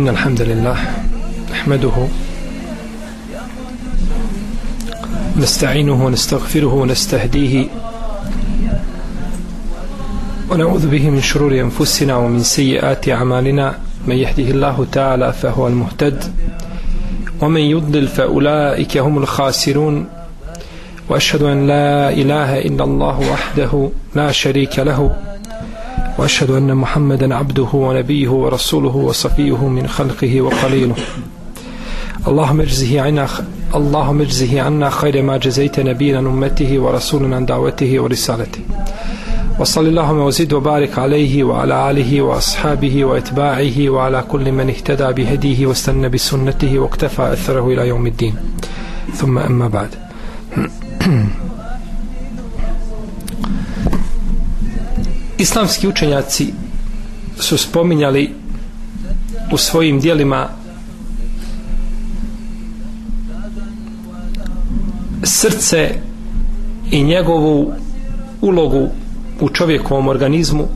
إن الحمد لله نحمده نستعينه ونستغفره ونستهديه ونعوذ به من شرور أنفسنا ومن سيئات أعمالنا. من يهده الله تعالى فهو المهتد ومن يضلل فأولئك هم الخاسرون. وأشهد أن لا إله إلا الله وحده لا شريك له. وأشهد أن محمدا عبده ونبيه ورسوله وصفيه من خلقه وقليله. اللهم اجزه عنا اللهم اجزه عنا خير ما جزيت نبينا أمته ورسولا عن دعوته ورسالته. وصل اللهم وزد وبارك عليه وعلى آله وأصحابه وإتباعه وعلى كل من اهتدى بهديه واستنى بسنته واكتفى أثره إلى يوم الدين. ثم أما بعد. Islamski učenjaci su spominjali u svojim dijelima srce i njegovu ulogu u čovjekovom organizmu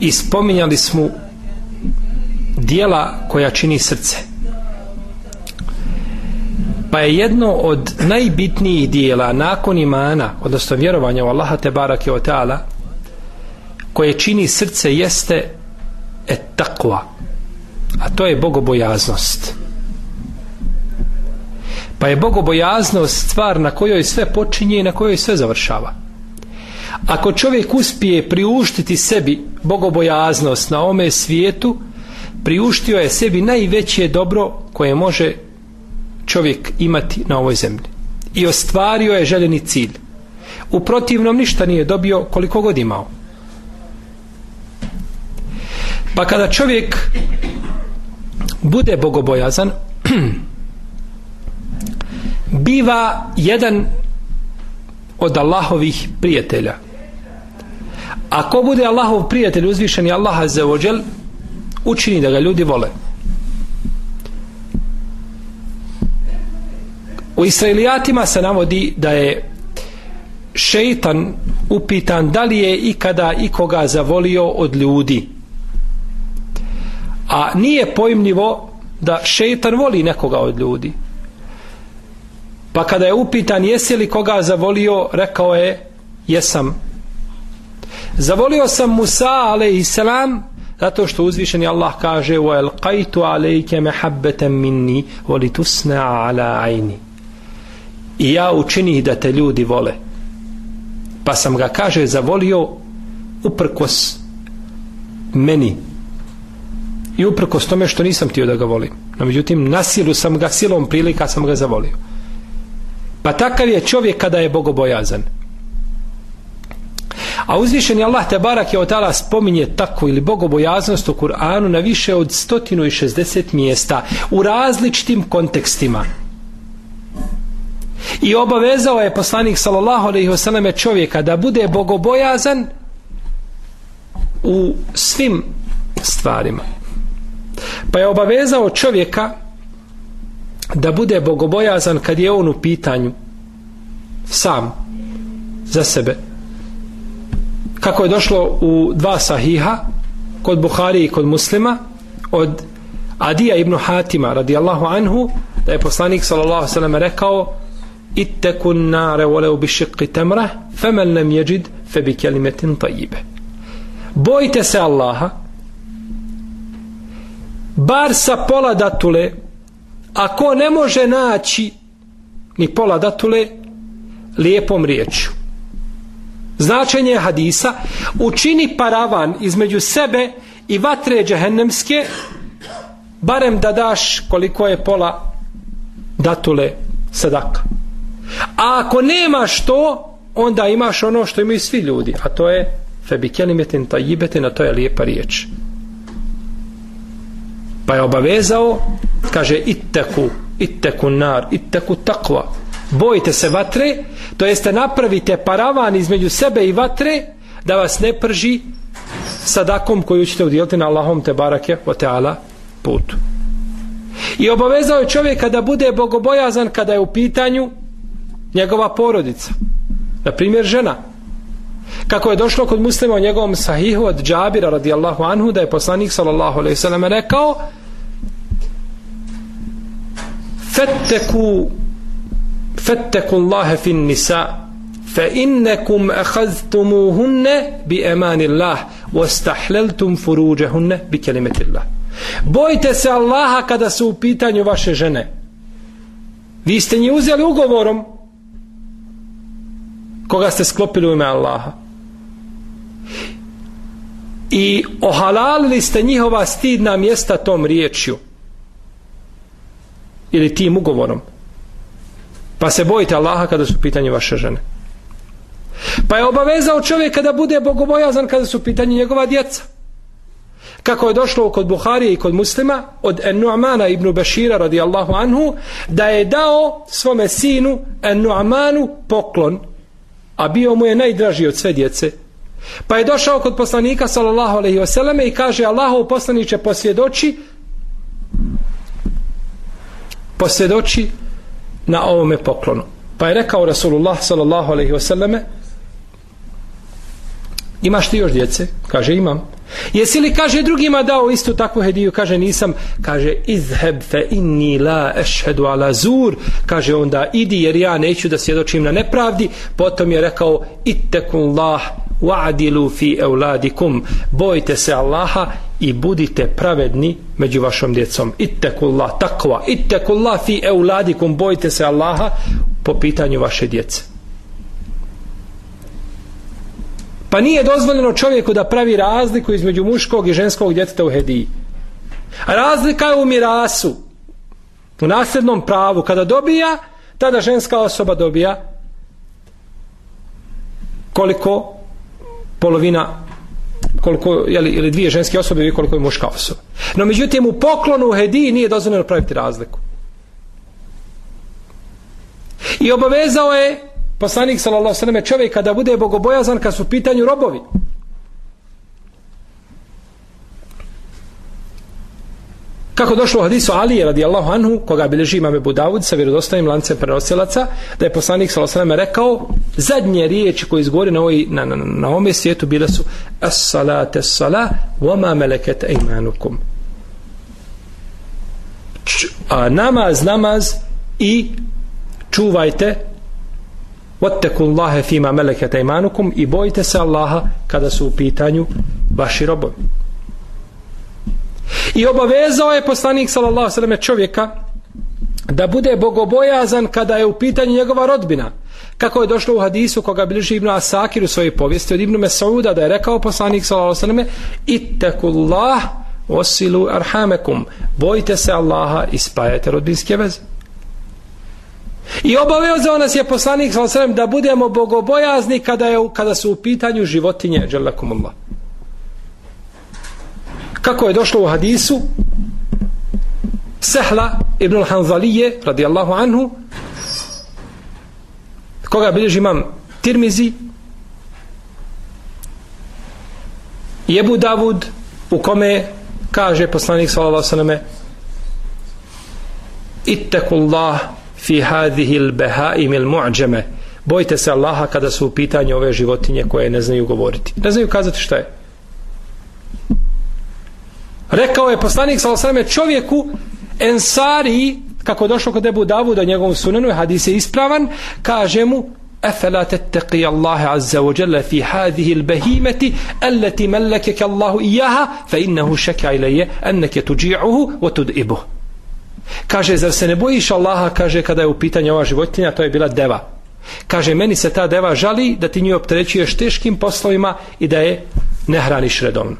i spominjali smo dijela koja čini srce. Pa je jedno od najbitnijih dijela nakon imana odnosno vjerovanja u Allaha te barake o ta'ala koje čini srce jeste et takva a to je bogobojaznost. Pa je bogobojaznost stvar na kojoj sve počinje i na kojoj sve završava. Ako čovjek uspije priuštiti sebi bogobojaznost na ome svijetu priuštio je sebi najveće dobro koje može čovjek imati na ovoj zemlji. I ostvario je željeni cilj. U protivnom ništa nije dobio koliko god imao pa kada čovjek bude bogobojazan biva jedan od Allahovih prijatelja. Ako bude Allahov prijatelj uzvišen i Allah azzawajal učini da ga ljudi vole. U Israelijatima se navodi da je šeitan upitan da li je ikada ikoga zavolio od ljudi a nije pojmljivo da šeitan voli nekoga od ljudi. Pa kada je upitan jesi li koga zavolio rekao je jesam. Zavolio sam Musa alaihissalam zato što uzvišeni Allah kaže wa alqaitu alayka mahabbatan minni wa ala ayni. I ja učinih da te ljudi vole. Pa sam ga kaže zavolio uprkos meni i uprkos tome što nisam htio da ga volim. No međutim na silu sam ga silom prilika sam ga zavolio. Pa takav je čovjek kada je bogobojazan. A uzvišeni Allah te barak je otala spominje tako ili bogobojaznost u Kur'anu na više od 160 mjesta u različitim kontekstima. I obavezao je poslanik sallallahu alejhi ve selleme čovjeka da bude bogobojazan u svim stvarima pa je obavezao čovjeka da bude bogobojazan kad je on u pitanju sam za sebe. Kako je došlo u dva sahiha kod Buhari i kod muslima od Adija ibn Hatima radijallahu anhu da je poslanik sallallahu sallam rekao ittekun nare voleu bi šiqi temre femel nem jeđid febi kelimetin tajibe. Bojte se Allaha bar sa pola datule. Ako ne može naći ni pola datule lijepom riječu značenje hadisa učini paravan između sebe i vatre džehennemske barem da daš koliko je pola datule sadaka. A ako nemaš to onda imaš ono što imaju svi ljudi a to je febikelimetin tajibetin a to je lijepa riječ pa je obavezao kaže itteku itteku nar itteku takva bojite se vatre to jeste napravite paravan između sebe i vatre da vas ne prži sadakom koju ćete udjeliti na Allahom te barake o teala putu. I obavezao je čovjeka da bude bogobojazan kada je u pitanju njegova porodica. Na primjer žena kako je došlo kod muslima u njegovom sahihu od Džabira radijallahu anhu da je poslanik sallallahu alaihi sallam rekao fetteku fetteku Allahe fin nisa fa innekum ahaztumuhunne bi emanillah wastahlaltum furujahunna bi kalimatillah bojte se Allaha kada su u pitanju vaše žene. Vi ste nje uzeli ugovorom koga ste sklopili u ime Allaha? I ohalalili ste njihova stidna mjesta tom riječju. Ili tim ugovorom. Pa se bojite Allaha kada su pitanje vaše žene. Pa je obavezao čovjeka da bude bogobojazan kada su pitanje njegova djeca. Kako je došlo kod Buharije i kod muslima od Ennu'mana ibn Bashira radijallahu anhu da je dao svome sinu Ennu'manu poklon a bio mu je najdraži od sve djece. Pa je došao kod poslanika sallallahu alejhi ve selleme i kaže Allahov poslanice posvjedoči posvjedoči na ovome poklonu. Pa je rekao Rasulullah sallallahu alejhi ve selleme imaš ti još djece? kaže imam. Jesi li, kaže, drugima dao istu takvu hediju? Kaže, nisam. Kaže, izheb fe inni la ešhedu ala zur. Kaže, onda idi jer ja neću da svjedočim na nepravdi. Potom je rekao, ittekun lah wa'adilu fi euladikum. Bojte se Allaha i budite pravedni među vašom djecom. Ittekun lah takva. Ittekun lah fi euladikum. Bojte se Allaha po pitanju vaše djece. Pa nije dozvoljeno čovjeku da pravi razliku između muškog i ženskog djeteta u hediji. A razlika je u mirasu. U nasljednom pravu. Kada dobija, tada ženska osoba dobija koliko polovina koliko, jeli, ili dvije ženske osobe ili koliko je muška osoba. No međutim u poklonu u hediji nije dozvoljeno praviti razliku. I obavezao je poslanik sallallahu sallam čovjek kada bude bogobojazan kad su u pitanju robovi Kako došlo u hadisu Ali radijallahu anhu, koga bilježi imame Budavud sa vjerodostavim lancem prenosilaca, da je poslanik s.a.v. rekao, zadnje riječi koje izgovori na, ovoj, na, na, na ome svijetu bile su as salate sala, wama meleket ejmanukum. A namaz, namaz i čuvajte Wattaku Allahe fima meleket imanukum i bojite se Allaha kada su u pitanju vaši robovi. I obavezao je poslanik sallallahu sallam čovjeka da bude bogobojazan kada je u pitanju njegova rodbina. Kako je došlo u hadisu koga bliži Ibnu Asakir u svojoj povijesti od Ibnu Mesauda da je rekao poslanik sallallahu sallam Ittaku Allah osilu arhamekum bojite se Allaha i spajajte rodbinske veze. I obavezao nas je poslanik sallallahu da budemo bogobojazni kada je kada su u pitanju životinje dželakumullah. Kako je došlo u hadisu Sehla ibn al-Hanzalije radijallahu anhu koga bilježi imam Tirmizi Jebu Davud u kome kaže poslanik sallallahu alejhi ve selleme ittakullah fi hadhihi al-bahaim al-mu'jama bojte se Allaha kada su u pitanju ove životinje koje ne znaju govoriti ne znaju kazati šta je rekao je poslanik sallallahu alejhi čovjeku ensari kako došlo kod Ebu Davuda u njegovom sunenu hadis je ispravan kaže mu أفلا تتقي الله عز وجل في هذه البهيمة التي ملكك الله إياها فإنه شك إلي أنك تجيعه وتدئبه Kaže, zar se ne bojiš Allaha, kaže, kada je u pitanju ova životinja, to je bila deva. Kaže, meni se ta deva žali da ti nju opterećuješ teškim poslovima i da je ne hraniš redovno.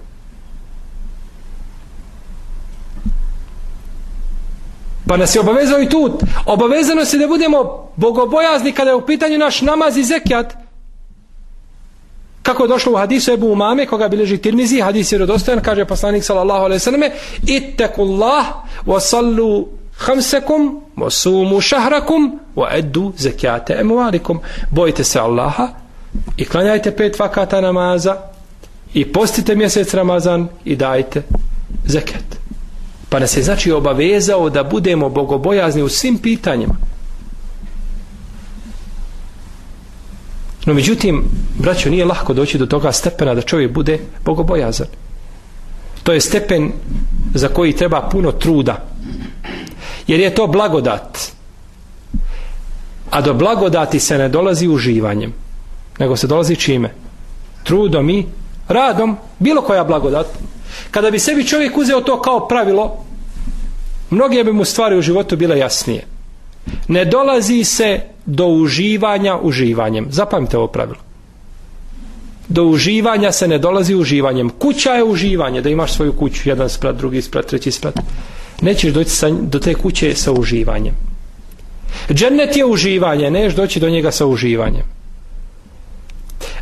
Pa nas je obavezao i tu. Obavezano se da budemo bogobojazni kada je u pitanju naš namaz i zekijat. Kako je došlo u hadisu Ebu Umame, koga bileži Tirmizi, hadis je rodostojan, kaže poslanik sallallahu alaihi sallam, ittakullah wa sallu khamsakum wa shahrakum wa eddu zakata emualikum. bojte se Allaha i klanjajte pet vakata namaza i postite mjesec Ramazan i dajte zekat. pa nas je znači obavezao da budemo bogobojazni u svim pitanjima No međutim, braćo, nije lahko doći do toga stepena da čovjek bude bogobojazan. To je stepen za koji treba puno truda. Jer je to blagodat. A do blagodati se ne dolazi uživanjem. Nego se dolazi čime? Trudom i radom. Bilo koja blagodat. Kada bi sebi čovjek uzeo to kao pravilo, mnoge bi mu stvari u životu bile jasnije. Ne dolazi se do uživanja uživanjem. Zapamite ovo pravilo. Do uživanja se ne dolazi uživanjem. Kuća je uživanje, da imaš svoju kuću, jedan sprat, drugi sprat, treći sprat. Nećeš doći sa, do te kuće sa uživanjem. Džennet je uživanje, neš doći do njega sa uživanjem.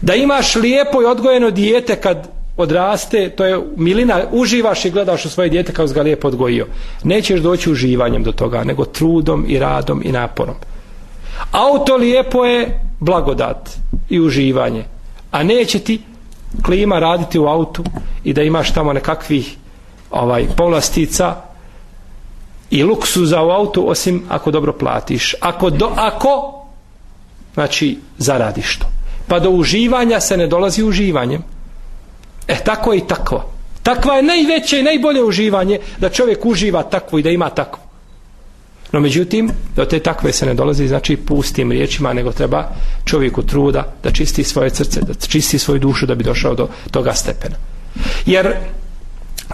Da imaš lijepo i odgojeno dijete kad odraste, to je milina, uživaš i gledaš u svoje dijete kao ga lijepo odgojio. Nećeš doći uživanjem do toga, nego trudom i radom i naporom. Auto lijepo je blagodat i uživanje. A neće ti klima raditi u autu i da imaš tamo nekakvih ovaj povlastica i luksuza u autu osim ako dobro platiš. Ako, do, ako znači zaradiš to. Pa do uživanja se ne dolazi uživanjem. E tako je i takva. Takva je najveće i najbolje uživanje da čovjek uživa takvu i da ima takvu. No međutim, do te takve se ne dolazi znači pustim riječima, nego treba čovjeku truda da čisti svoje srce, da čisti svoju dušu da bi došao do toga stepena. Jer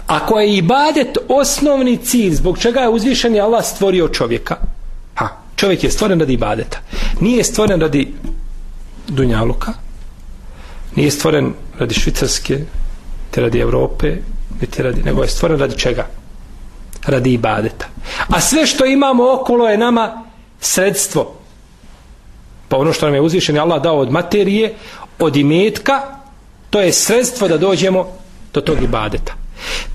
ako je ibadet osnovni cilj zbog čega je uzvišen Allah stvorio čovjeka, ha, čovjek je stvoren radi ibadeta. Nije stvoren radi Dunjaluka, nije stvoren radi Švicarske, te radi Evrope, niti radi, nego je stvoren radi čega? Radi ibadeta. A sve što imamo okolo je nama sredstvo. Pa ono što nam je uzvišen je Allah dao od materije, od imetka, to je sredstvo da dođemo do tog ibadeta.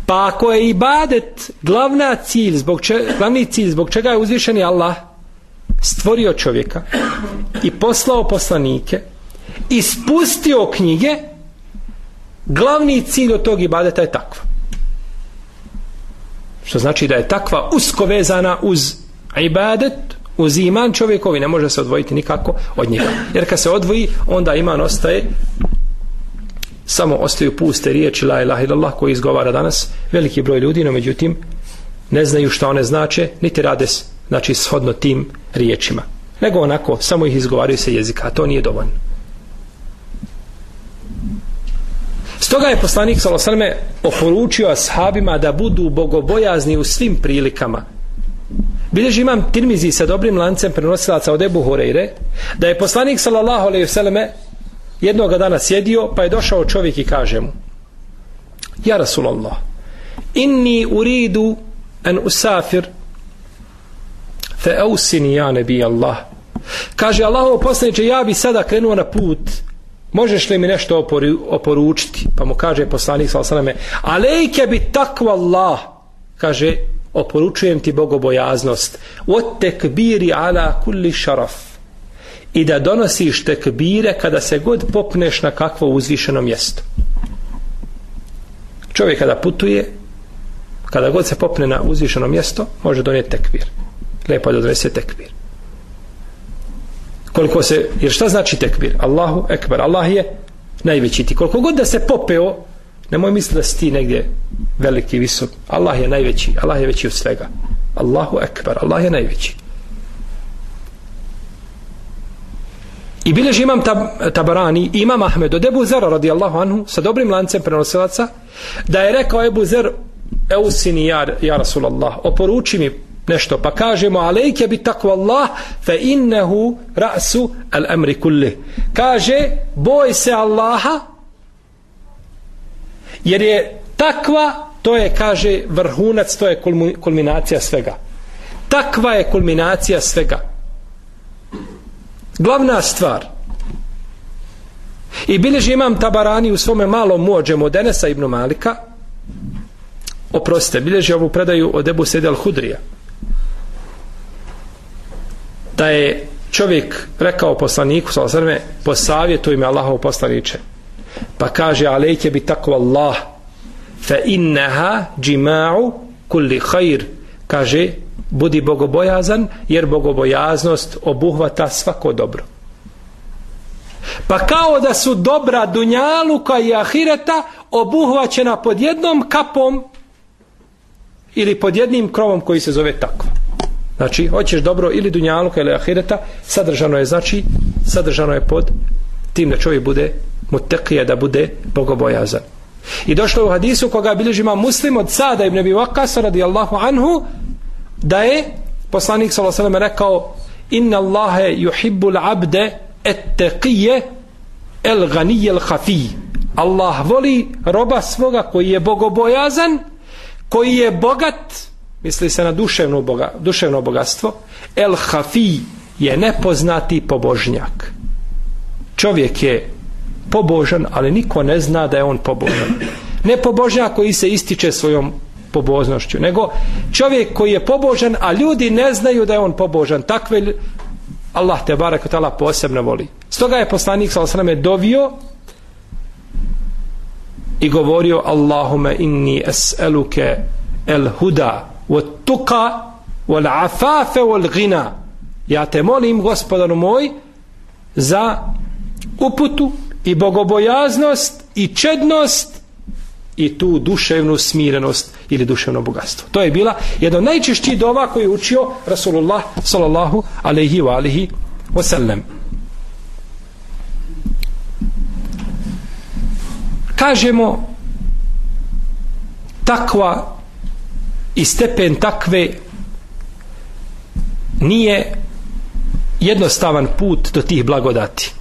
Pa ako je ibadet glavna cilj, zbog če, glavni cilj zbog čega je uzvišen je Allah stvorio čovjeka i poslao poslanike i spustio knjige, glavni cilj od tog ibadeta je takva. Što znači da je takva usko vezana uz ibadet, uz iman čovjekovi, ne može se odvojiti nikako od njega. Jer kad se odvoji, onda iman ostaje samo ostaju puste riječi la ilaha illallah koji izgovara danas veliki broj ljudi, no međutim ne znaju šta one znače, niti rade znači shodno tim riječima. Nego onako, samo ih izgovaraju sa jezika, a to nije dovoljno. Stoga je poslanik Salosaleme oporučio ashabima da budu bogobojazni u svim prilikama. Bileži imam tirmizi sa dobrim lancem prenosilaca od Ebu Horeire, da je poslanik sallallahu alaihi vseleme jednog dana sjedio, pa je došao čovjek i kaže mu Ja Rasulallah, inni uridu an usafir fe ausini ja nebi Allah. Kaže Allah, poslaniče, ja bi sada krenuo na put možeš li mi nešto oporu, oporučiti? Pa mu kaže poslanik sa alejke bi takva Allah kaže oporučujem ti bogobojaznost. Od tekbiri ala kulli šaraf i da donosiš tekbire kada se god popneš na kakvo uzvišeno mjesto. Čovjek kada putuje kada god se popne na uzvišeno mjesto može donijeti tekbir. Lepo da donese tekbir koliko se, jer šta znači tekbir? Allahu ekber, Allah je najveći ti. Koliko god da se popeo, nemoj misliti da si ti negdje veliki, visok. Allah je najveći, Allah je veći od svega. Allahu ekber, Allah je najveći. I bileži imam tab, tabarani, imam Ahmed od Ebu Zera radijallahu anhu sa dobrim lancem prenosilaca da je rekao Ebu Zer Eusini ja, ja Rasulallah oporuči mi nešto. Pa kažemo alejke bi takva Allah fa innehu ra'su al amri kulli. Kaže boj se Allaha jer je takva to je kaže vrhunac to je kulminacija svega. Takva je kulminacija svega. Glavna stvar. I bileži imam tabarani u svome malom muođemu od Enesa ibn Malika. Oprostite, bileži ovu predaju od Ebu Sede al-Hudrija da je čovjek rekao poslaniku sa osrme posavjetuj me Allahov poslaniče. Pa kaže alejke bi tako Allah fa innaha džima'u kulli khair kaže budi bogobojazan jer bogobojaznost obuhvata svako dobro. Pa kao da su dobra dunjaluka i ahireta obuhvaćena pod jednom kapom ili pod jednim krovom koji se zove takva. Znači, hoćeš dobro ili dunjaluka ili ahireta, sadržano je, znači, sadržano je pod tim da čovjek bude mutekije, da bude bogobojazan. I došlo u hadisu koga bilježi ima muslim od Sada ibn Abi Waqqas radijallahu anhu da je poslanik sallallahu alejhi ve sellem rekao inna Allahe yuhibbu al-'abda at-taqiyya al-ghaniyya al-khafi Allah voli roba svoga koji je bogobojazan koji je bogat misli se na duševno, boga, duševno bogatstvo. El hafi je nepoznati pobožnjak. Čovjek je pobožan ali niko ne zna da je on pobožan. Ne pobožnjak koji se ističe svojom poboznošću nego čovjek koji je pobožan a ljudi ne znaju da je on pobožan. Takve Allah te barek tala posebno voli. Stoga je poslanik sa osrame dovio i govorio Allahume inni es'eluke el huda wa tuka wal gina ja te molim gospodaru moj za uputu i bogobojaznost i čednost i tu duševnu smirenost ili duševno bogatstvo. To je bila jedna od najčešćih dova koju je učio Rasulullah sallallahu alaihi wa alihi wasallam. Kažemo takva i stepen takve nije jednostavan put do tih blagodati.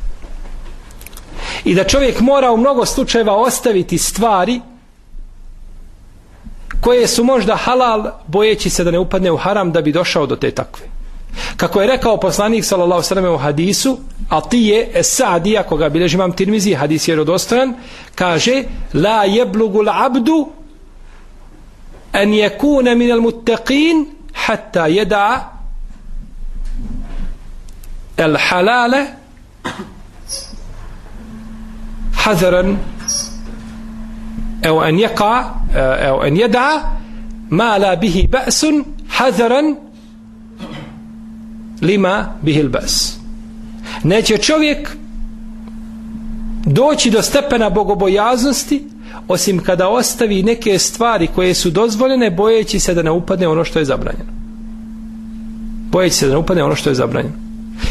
I da čovjek mora u mnogo slučajeva ostaviti stvari koje su možda halal bojeći se da ne upadne u haram da bi došao do te takve. Kako je rekao poslanik sallallahu sallam u hadisu, a ti je Esadi, ako ga bilježi imam tirmizi, hadis je rodostojan, kaže la jeblugul abdu أن يكون من المتقين حتى يدع الحلال حذرا أو أن يقع أو أن يدع ما لا به بأس حذرا لما به البأس. Neće čovjek doći do stepena bogobojaznosti osim kada ostavi neke stvari koje su dozvoljene bojeći se da ne upadne ono što je zabranjeno. Bojeći se da ne upadne ono što je zabranjeno.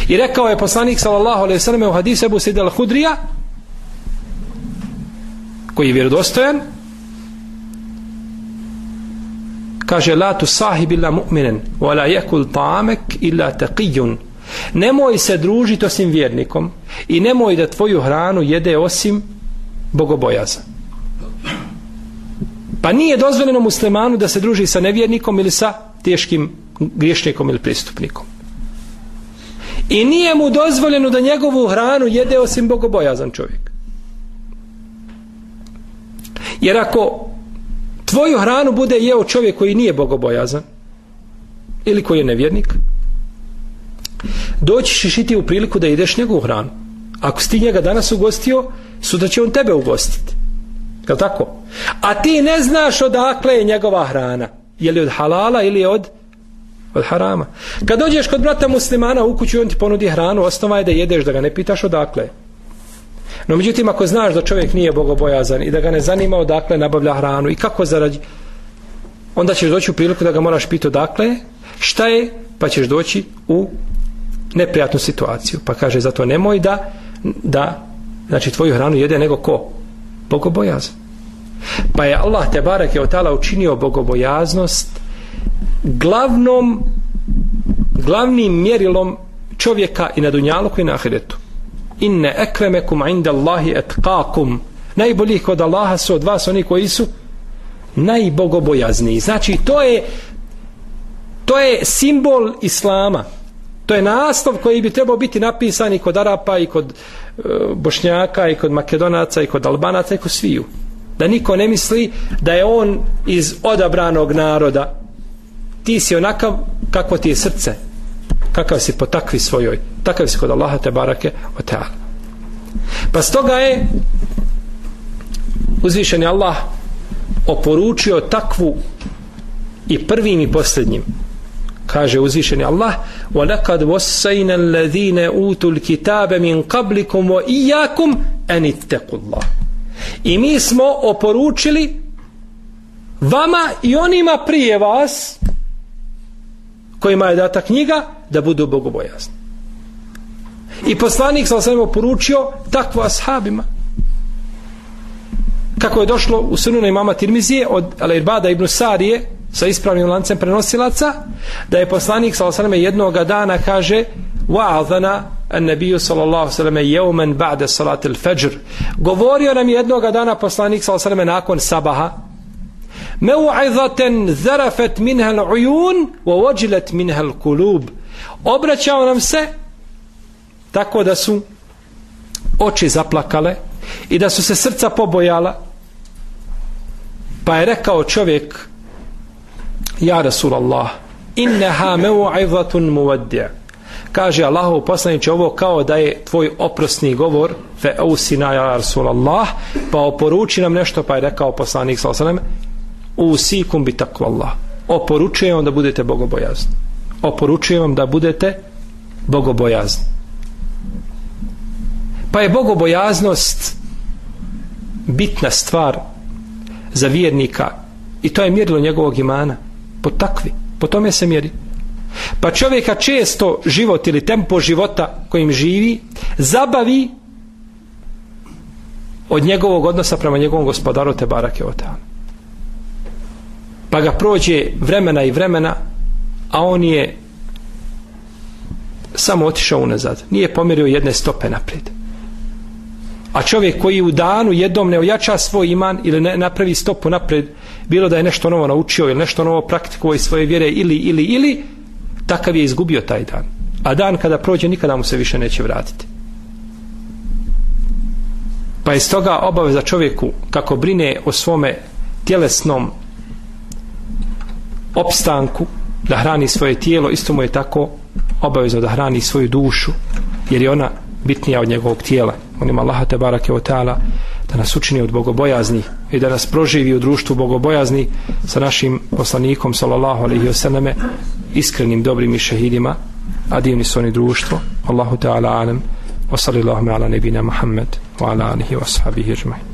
I rekao je poslanik sallallahu alaihi sallam u hadisu Ebu Sejde al-Hudrija koji je vjerodostojan kaže la tu sahib illa mu'minen wa la yakul ta'amek illa taqiyun. Nemoj se družiti osim vjernikom i nemoj da tvoju hranu jede osim bogobojazan pa nije dozvoljeno muslimanu da se druži sa nevjernikom ili sa teškim griješnikom ili pristupnikom i nije mu dozvoljeno da njegovu hranu jede osim bogobojazan čovjek Jer ako tvoju hranu bude jeo čovjek koji nije bogobojazan ili koji je nevjernik, doći ćeš i ti u priliku da ideš njegovu hranu. Ako si ti njega danas ugostio, sutra će on tebe ugostiti. Je tako? A ti ne znaš odakle je njegova hrana. Je li od halala ili od, od harama. Kad dođeš kod brata muslimana u kuću i on ti ponudi hranu, osnova je da jedeš, da ga ne pitaš odakle. No međutim, ako znaš da čovjek nije bogobojazan i da ga ne zanima odakle nabavlja hranu i kako zarađi, onda ćeš doći u priliku da ga moraš pitati odakle, šta je, pa ćeš doći u neprijatnu situaciju. Pa kaže, zato nemoj da, da znači, tvoju hranu jede nego ko? Bogobojazan. Pa je Allah te barek je otala tala učinio bogobojaznost glavnom glavnim mjerilom čovjeka i na dunjalu i na ahiretu. Inne ekremekum inda Allahi etkakum najbolji kod Allaha su od vas oni koji su najbogobojazniji. Znači to je to je simbol Islama. To je naslov koji bi trebao biti napisan i kod Arapa i kod e, Bošnjaka i kod Makedonaca i kod Albanaca i kod sviju da niko ne misli da je on iz odabranog naroda ti si onakav kako ti je srce kakav si po takvi svojoj takav si kod Allaha te barake o teala pa stoga je uzvišeni Allah oporučio takvu i prvim i posljednjim kaže uzvišeni Allah وَلَقَدْ وَسَّيْنَ الَّذِينَ أُوتُوا الْكِتَابَ مِنْ قَبْلِكُمْ وَإِيَّاكُمْ أَنِ اتَّقُوا اللَّهِ i mi smo oporučili vama i onima prije vas kojima je data knjiga da budu bogobojazni. I poslanik sa osam oporučio takvo ashabima. Kako je došlo u sununa imama Tirmizije od Al-Irbada ibn Sarije sa ispravnim lancem prenosilaca da je poslanik sa osam jednog dana kaže wa'adhana an-nabiyyu sallallahu alejhi ve sellem yawman ba'da salati al-fajr govorio nam jednog dana poslanik sallallahu alejhi ve sellem nakon sabaha mau'izatan zarafat minha al-uyun wa wajilat minha al-qulub obraćao nam se tako da su oči zaplakale i da su se srca pobojala. pa je rekao čovjek ja Rasulallah inneha mau'izatun muwaddi' kaže Allahov poslanik ovo kao da je tvoj oprosni govor fe usina ja Rasulallah pa oporuči nam nešto pa je rekao poslanik sallallahu alejhi ve sellem usikum bi takvallah oporučujem vam da budete bogobojazni. Oporučujem vam da budete bogobojazni. Pa je bogobojaznost bitna stvar za vjernika i to je mjerilo njegovog imana. Po takvi, po tome se mjeri pa čovjeka često život ili tempo života kojim živi zabavi od njegovog odnosa prema njegovom gospodaru te barake otan pa ga prođe vremena i vremena a on je samo otišao unazad. Nije pomirio jedne stope naprijed. A čovjek koji u danu jednom ne ojača svoj iman ili ne napravi stopu naprijed bilo da je nešto novo naučio ili nešto novo praktikovao iz svoje vjere ili, ili, ili takav je izgubio taj dan. A dan kada prođe nikada mu se više neće vratiti. Pa je stoga obaveza čovjeku kako brine o svome tjelesnom opstanku da hrani svoje tijelo. Isto mu je tako obavezno da hrani svoju dušu jer je ona bitnija od njegovog tijela. Molim Allaha te barake o ta'ala da nas učini od bogobojazni i da nas proživi u društvu bogobojazni sa našim poslanikom sallallahu alaihi wasallame iskrenim dobrim i šehidima a divni su oni društvo. Allahu ta'ala alam. Wa sallallahu ala nebina Muhammed wa ala alihi wa sahabihi ajma'in.